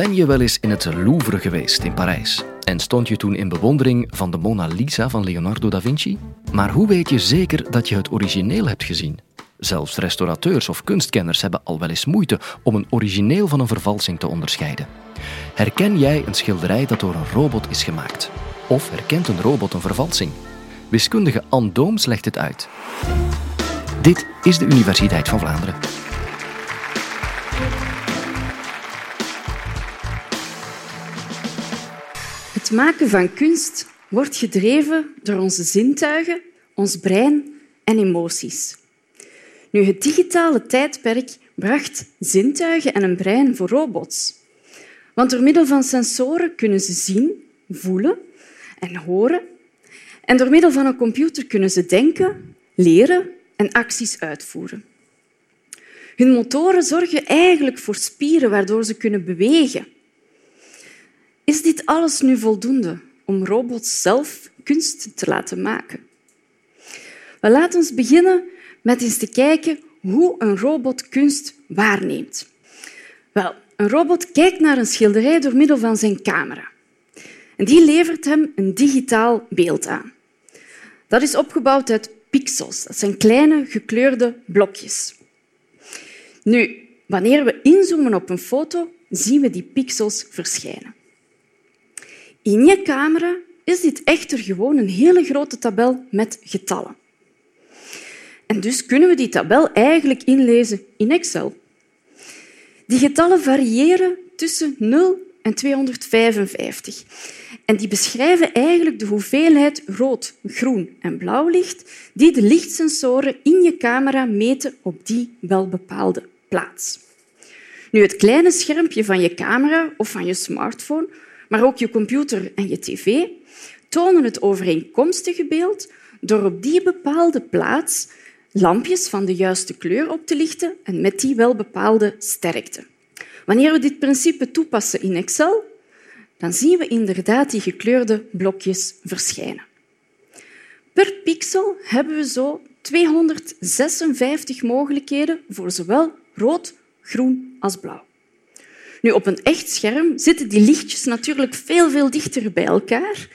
Ben je wel eens in het Louvre geweest in Parijs? En stond je toen in bewondering van de Mona Lisa van Leonardo da Vinci? Maar hoe weet je zeker dat je het origineel hebt gezien? Zelfs restaurateurs of kunstkenners hebben al wel eens moeite om een origineel van een vervalsing te onderscheiden. Herken jij een schilderij dat door een robot is gemaakt? Of herkent een robot een vervalsing? Wiskundige Anne Dooms legt het uit. Dit is de Universiteit van Vlaanderen. Het maken van kunst wordt gedreven door onze zintuigen, ons brein en emoties. Nu, het digitale tijdperk bracht zintuigen en een brein voor robots. Want door middel van sensoren kunnen ze zien, voelen en horen. En door middel van een computer kunnen ze denken, leren en acties uitvoeren. Hun motoren zorgen eigenlijk voor spieren waardoor ze kunnen bewegen. Is dit alles nu voldoende om robots zelf kunst te laten maken? We laten ons beginnen met eens te kijken hoe een robot kunst waarneemt. Wel, een robot kijkt naar een schilderij door middel van zijn camera. En die levert hem een digitaal beeld aan. Dat is opgebouwd uit pixels. Dat zijn kleine gekleurde blokjes. Nu, wanneer we inzoomen op een foto, zien we die pixels verschijnen. In je camera is dit echter gewoon een hele grote tabel met getallen. En dus kunnen we die tabel eigenlijk inlezen in Excel. Die getallen variëren tussen 0 en 255. En die beschrijven eigenlijk de hoeveelheid rood, groen en blauw licht die de lichtsensoren in je camera meten op die welbepaalde plaats. Nu, het kleine schermpje van je camera of van je smartphone, maar ook je computer en je tv, tonen het overeenkomstige beeld door op die bepaalde plaats lampjes van de juiste kleur op te lichten en met die wel bepaalde sterkte. Wanneer we dit principe toepassen in Excel, dan zien we inderdaad die gekleurde blokjes verschijnen. Per pixel hebben we zo 256 mogelijkheden voor zowel rood, groen als blauw. Nu, op een echt scherm zitten die lichtjes natuurlijk veel, veel dichter bij elkaar,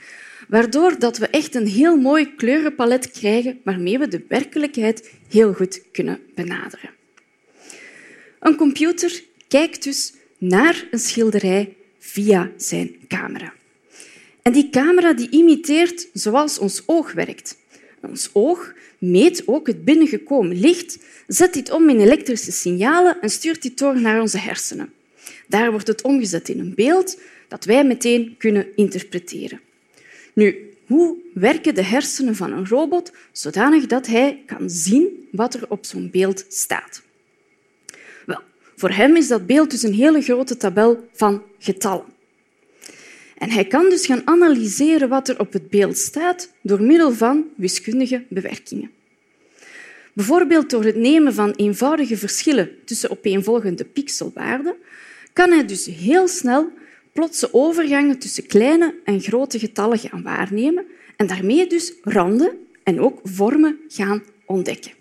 waardoor dat we echt een heel mooi kleurenpalet krijgen waarmee we de werkelijkheid heel goed kunnen benaderen. Een computer kijkt dus naar een schilderij via zijn camera. En die camera die imiteert zoals ons oog werkt. Ons oog meet ook het binnengekomen licht, zet dit om in elektrische signalen en stuurt dit door naar onze hersenen. Daar wordt het omgezet in een beeld dat wij meteen kunnen interpreteren. Nu, hoe werken de hersenen van een robot zodanig dat hij kan zien wat er op zo'n beeld staat? Wel, voor hem is dat beeld dus een hele grote tabel van getallen. En hij kan dus gaan analyseren wat er op het beeld staat door middel van wiskundige bewerkingen. Bijvoorbeeld door het nemen van eenvoudige verschillen tussen opeenvolgende pixelwaarden kan hij dus heel snel plotse overgangen tussen kleine en grote getallen gaan waarnemen en daarmee dus randen en ook vormen gaan ontdekken.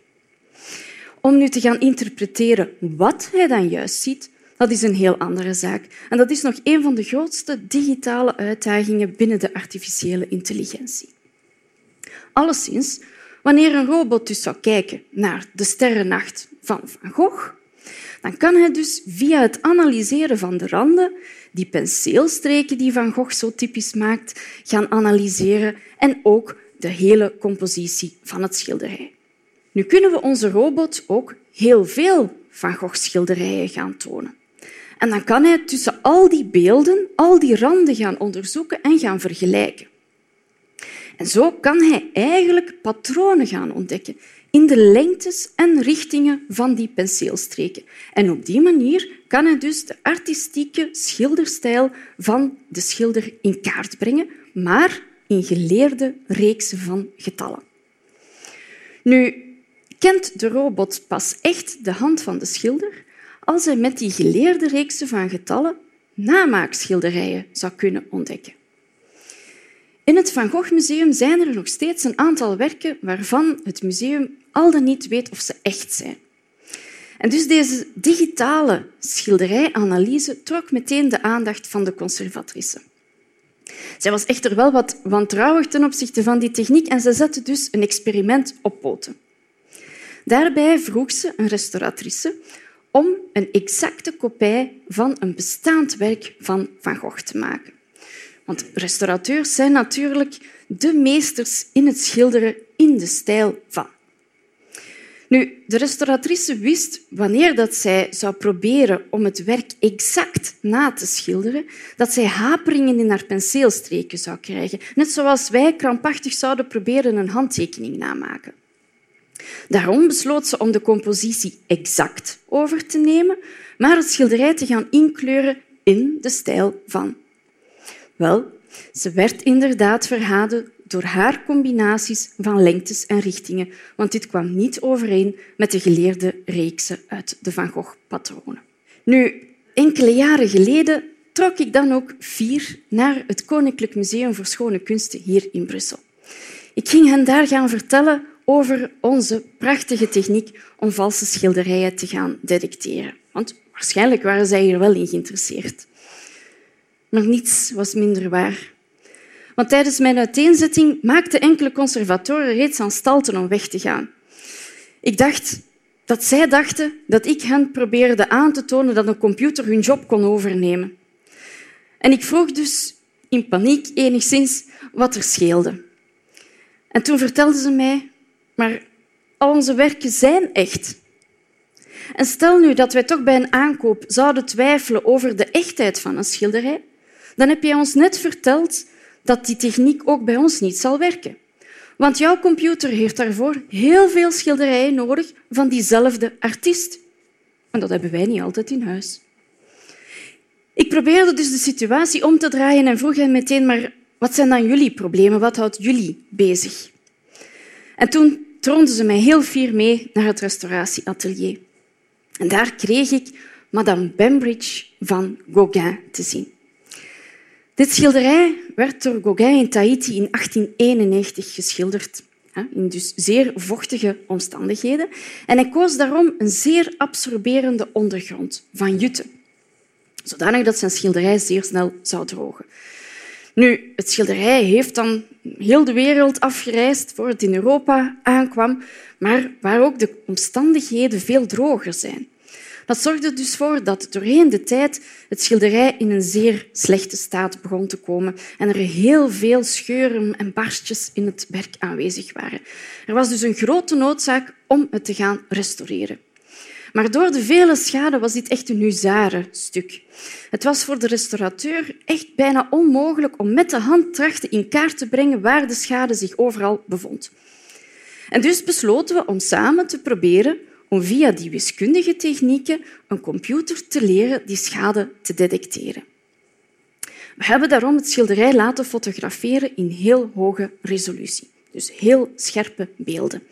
Om nu te gaan interpreteren wat hij dan juist ziet, dat is een heel andere zaak. En dat is nog een van de grootste digitale uitdagingen binnen de artificiële intelligentie. Alleszins, wanneer een robot dus zou kijken naar de sterrennacht van Van Gogh, dan kan hij dus via het analyseren van de randen die penseelstreken die Van Gogh zo typisch maakt, gaan analyseren en ook de hele compositie van het schilderij. Nu kunnen we onze robot ook heel veel Van Gogh schilderijen gaan tonen. En dan kan hij tussen al die beelden, al die randen gaan onderzoeken en gaan vergelijken. En zo kan hij eigenlijk patronen gaan ontdekken in de lengtes en richtingen van die penseelstreken. En op die manier kan hij dus de artistieke schilderstijl van de schilder in kaart brengen, maar in geleerde reeksen van getallen. Nu, kent de robot pas echt de hand van de schilder als hij met die geleerde reeksen van getallen namaakschilderijen zou kunnen ontdekken. In het Van Gogh Museum zijn er nog steeds een aantal werken waarvan het museum al dan niet weet of ze echt zijn. En dus deze digitale schilderijanalyse trok meteen de aandacht van de conservatrice. Zij was echter wel wat wantrouwig ten opzichte van die techniek en ze zette dus een experiment op poten. Daarbij vroeg ze een restauratrice om een exacte kopij van een bestaand werk van Van Gogh te maken. Want restaurateurs zijn natuurlijk de meesters in het schilderen in de stijl van. Nu, de restauratrice wist wanneer dat zij zou proberen om het werk exact na te schilderen, dat zij haperingen in haar penseelstreken zou krijgen. Net zoals wij krampachtig zouden proberen een handtekening namaken. Daarom besloot ze om de compositie exact over te nemen, maar het schilderij te gaan inkleuren in de stijl van. Wel, ze werd inderdaad verraden door haar combinaties van lengtes en richtingen, want dit kwam niet overeen met de geleerde reeksen uit de Van Gogh-patronen. Nu, enkele jaren geleden trok ik dan ook vier naar het Koninklijk Museum voor Schone Kunsten hier in Brussel. Ik ging hen daar gaan vertellen over onze prachtige techniek om valse schilderijen te gaan detecteren. Want waarschijnlijk waren zij hier wel in geïnteresseerd. Maar niets was minder waar. Want tijdens mijn uiteenzetting maakten enkele conservatoren reeds aanstalten om weg te gaan. Ik dacht dat zij dachten dat ik hen probeerde aan te tonen dat een computer hun job kon overnemen. En ik vroeg dus in paniek enigszins wat er scheelde. En toen vertelden ze mij, maar al onze werken zijn echt. En stel nu dat wij toch bij een aankoop zouden twijfelen over de echtheid van een schilderij, dan heb jij ons net verteld dat die techniek ook bij ons niet zal werken. Want jouw computer heeft daarvoor heel veel schilderijen nodig van diezelfde artiest. En dat hebben wij niet altijd in huis. Ik probeerde dus de situatie om te draaien en vroeg hen meteen, maar wat zijn dan jullie problemen? Wat houdt jullie bezig? En toen troonden ze mij heel fier mee naar het restauratieatelier. En daar kreeg ik Madame Bembridge van Gauguin te zien. Dit schilderij werd door Gauguin in Tahiti in 1891 geschilderd, in dus zeer vochtige omstandigheden. En hij koos daarom een zeer absorberende ondergrond van jute, zodanig dat zijn schilderij zeer snel zou drogen. Nu, het schilderij heeft dan heel de wereld afgereisd voor het in Europa aankwam, maar waar ook de omstandigheden veel droger zijn. Dat zorgde dus voor dat doorheen de tijd het schilderij in een zeer slechte staat begon te komen en er heel veel scheuren en barstjes in het werk aanwezig waren. Er was dus een grote noodzaak om het te gaan restaureren. Maar door de vele schade was dit echt een huzarenstuk. Het was voor de restaurateur echt bijna onmogelijk om met de hand trachten in kaart te brengen waar de schade zich overal bevond. En dus besloten we om samen te proberen om via die wiskundige technieken een computer te leren die schade te detecteren. We hebben daarom het schilderij laten fotograferen in heel hoge resolutie, dus heel scherpe beelden.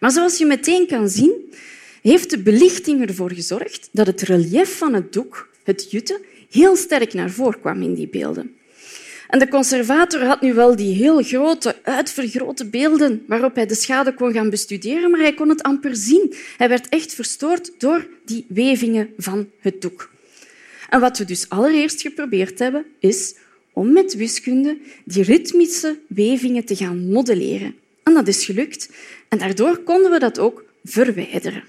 Maar zoals je meteen kan zien, heeft de belichting ervoor gezorgd dat het relief van het doek, het jute, heel sterk naar voren kwam in die beelden. En de conservator had nu wel die heel grote, uitvergrote beelden waarop hij de schade kon gaan bestuderen, maar hij kon het amper zien. Hij werd echt verstoord door die wevingen van het doek. En wat we dus allereerst geprobeerd hebben, is om met wiskunde die ritmische wevingen te gaan modelleren. En dat is gelukt. En daardoor konden we dat ook verwijderen.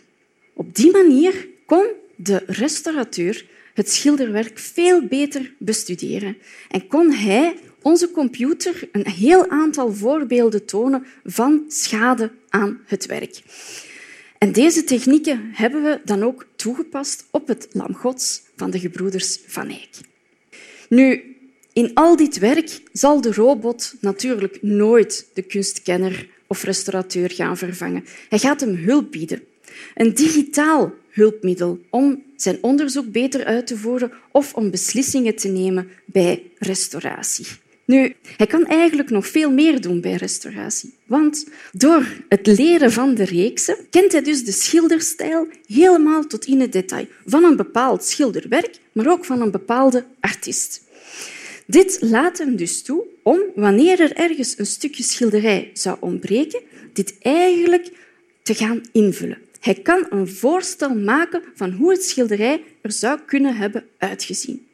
Op die manier kon de restaurateur het schilderwerk veel beter bestuderen en kon hij onze computer een heel aantal voorbeelden tonen van schade aan het werk. En deze technieken hebben we dan ook toegepast op het Lam Gods van de gebroeders Van Eyck. Nu, in al dit werk zal de robot natuurlijk nooit de kunstkenner of restaurateur gaan vervangen. Hij gaat hem hulp bieden. Een digitaal hulpmiddel om zijn onderzoek beter uit te voeren of om beslissingen te nemen bij restauratie. Nu, hij kan eigenlijk nog veel meer doen bij restauratie. Want door het leren van de reeksen kent hij dus de schilderstijl helemaal tot in het detail. Van een bepaald schilderwerk, maar ook van een bepaalde artiest. Dit laat hem dus toe om, wanneer er ergens een stukje schilderij zou ontbreken, dit eigenlijk te gaan invullen. Hij kan een voorstel maken van hoe het schilderij er zou kunnen hebben uitgezien.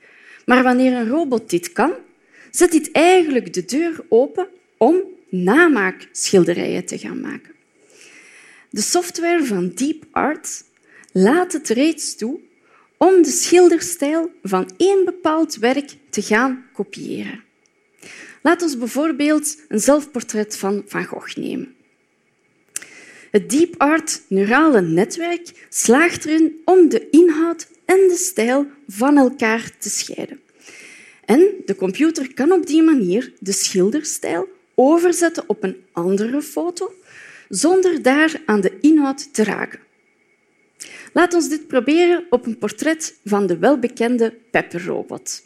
Maar wanneer een robot dit kan, zet dit eigenlijk de deur open om namaakschilderijen te gaan maken. De software van Deep Art laat het reeds toe om de schilderstijl van één bepaald werk te gaan kopiëren. Laat ons bijvoorbeeld een zelfportret van Van Gogh nemen. Het Deep Art neurale netwerk slaagt erin om de inhoud en de stijl van elkaar te scheiden. En de computer kan op die manier de schilderstijl overzetten op een andere foto zonder daar aan de inhoud te raken. Laat ons dit proberen op een portret van de welbekende Pepper-robot.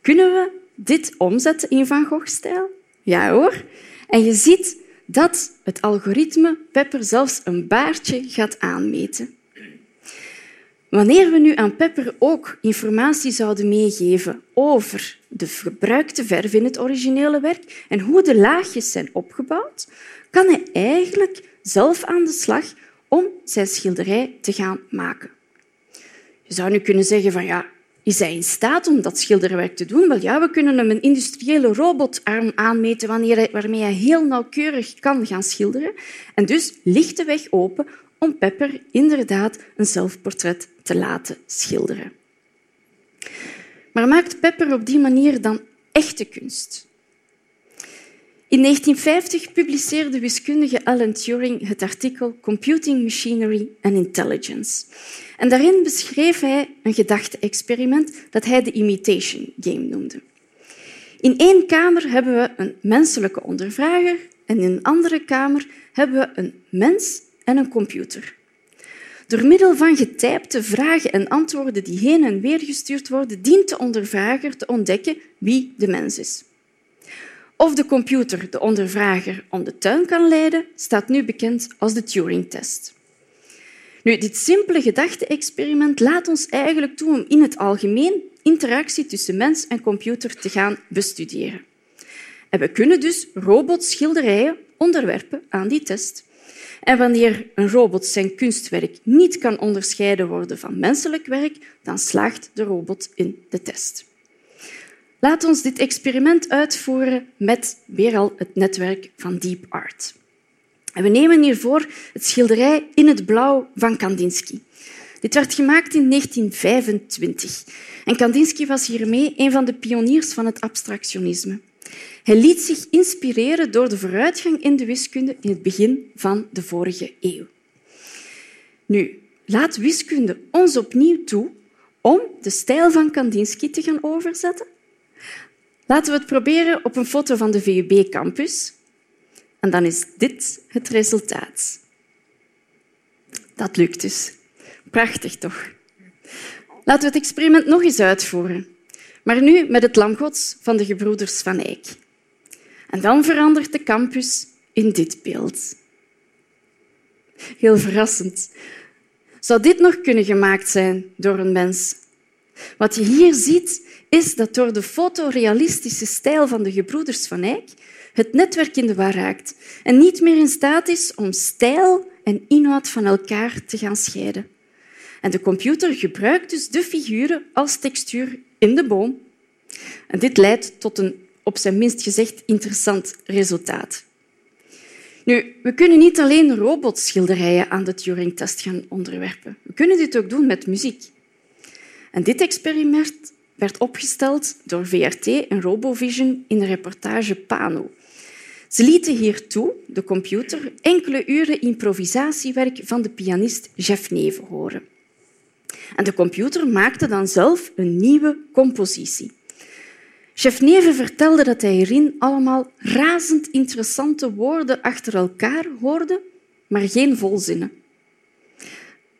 Kunnen we dit omzetten in Van Gogh-stijl? Ja hoor. En je ziet dat het algoritme Pepper zelfs een baardje gaat aanmeten. Wanneer we nu aan Pepper ook informatie zouden meegeven over de gebruikte verf in het originele werk en hoe de laagjes zijn opgebouwd, kan hij eigenlijk zelf aan de slag om zijn schilderij te gaan maken. Je zou nu kunnen zeggen van ja, is hij in staat om dat schilderwerk te doen? Wel ja, we kunnen hem een industriële robotarm aanmeten waarmee hij heel nauwkeurig kan gaan schilderen. En dus ligt de weg open om Pepper inderdaad een zelfportret te laten schilderen. Maar maakt Pepper op die manier dan echte kunst? In 1950 publiceerde wiskundige Alan Turing het artikel Computing Machinery and Intelligence. En daarin beschreef hij een gedachte-experiment dat hij de imitation game noemde. In één kamer hebben we een menselijke ondervrager en in een andere kamer hebben we een mens en een computer. Door middel van getypte vragen en antwoorden die heen en weer gestuurd worden, dient de ondervrager te ontdekken wie de mens is. Of de computer de ondervrager om de tuin kan leiden, staat nu bekend als de Turing-test. Nu, dit simpele gedachte-experiment laat ons eigenlijk toe om in het algemeen interactie tussen mens en computer te gaan bestuderen. En we kunnen dus robotschilderijen onderwerpen aan die test. En wanneer een robot zijn kunstwerk niet kan onderscheiden worden van menselijk werk, dan slaagt de robot in de test. Laat ons dit experiment uitvoeren met weer al het netwerk van Deep Art. En we nemen hiervoor het schilderij In het blauw van Kandinsky. Dit werd gemaakt in 1925. En Kandinsky was hiermee een van de pioniers van het abstractionisme. Hij liet zich inspireren door de vooruitgang in de wiskunde in het begin van de vorige eeuw. Nu, laat wiskunde ons opnieuw toe om de stijl van Kandinsky te gaan overzetten Laten we het proberen op een foto van de VUB-campus. En dan is dit het resultaat. Dat lukt dus. Prachtig, toch? Laten we het experiment nog eens uitvoeren. Maar nu met het lamgods van de gebroeders Van Eyck. En dan verandert de campus in dit beeld. Heel verrassend. Zou dit nog kunnen gemaakt zijn door een mens? Wat je hier ziet, is dat door de fotorealistische stijl van de gebroeders van Eyck het netwerk in de war raakt en niet meer in staat is om stijl en inhoud van elkaar te gaan scheiden. En de computer gebruikt dus de figuren als textuur in de boom. En dit leidt tot een op zijn minst gezegd interessant resultaat. Nu, we kunnen niet alleen robotschilderijen aan de Turing-test gaan onderwerpen. We kunnen dit ook doen met muziek. En dit experiment werd opgesteld door VRT en Robovision in de reportage Pano. Ze lieten hiertoe, de computer, enkele uren improvisatiewerk van de pianist Jeff Neve horen. En de computer maakte dan zelf een nieuwe compositie. Chef Neve vertelde dat hij hierin allemaal razend interessante woorden achter elkaar hoorde, maar geen volzinnen.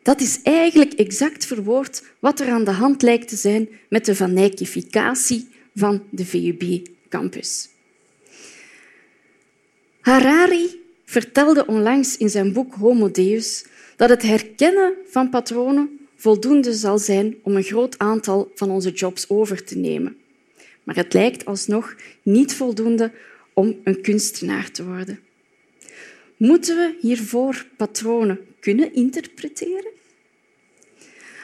Dat is eigenlijk exact verwoord wat er aan de hand lijkt te zijn met de van Eyckificatie van de VUB-campus. Harari vertelde onlangs in zijn boek Homo Deus dat het herkennen van patronen voldoende zal zijn om een groot aantal van onze jobs over te nemen. Maar het lijkt alsnog niet voldoende om een kunstenaar te worden. Moeten we hiervoor patronen kunnen interpreteren?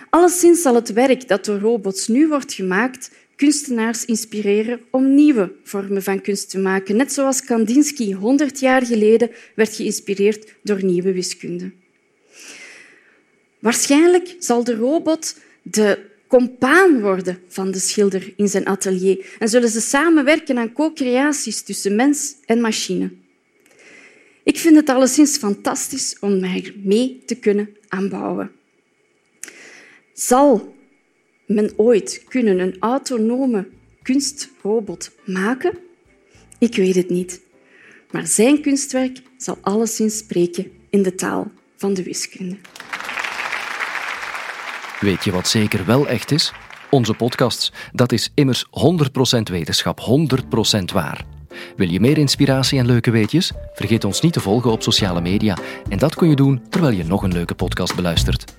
Alleszins zal het werk dat door robots nu wordt gemaakt kunstenaars inspireren om nieuwe vormen van kunst te maken, net zoals Kandinsky 100 jaar geleden werd geïnspireerd door nieuwe wiskunde. Waarschijnlijk zal de robot de compaan worden van de schilder in zijn atelier en zullen ze samenwerken aan co-creaties tussen mens en machine. Ik vind het alleszins fantastisch om mij mee te kunnen aanbouwen. Zal men ooit kunnen een autonome kunstrobot maken? Ik weet het niet. Maar zijn kunstwerk zal alleszins spreken in de taal van de wiskunde. Weet je wat zeker wel echt is? Onze podcasts. Dat is immers 100% wetenschap, 100% waar. Wil je meer inspiratie en leuke weetjes? Vergeet ons niet te volgen op sociale media. En dat kun je doen terwijl je nog een leuke podcast beluistert.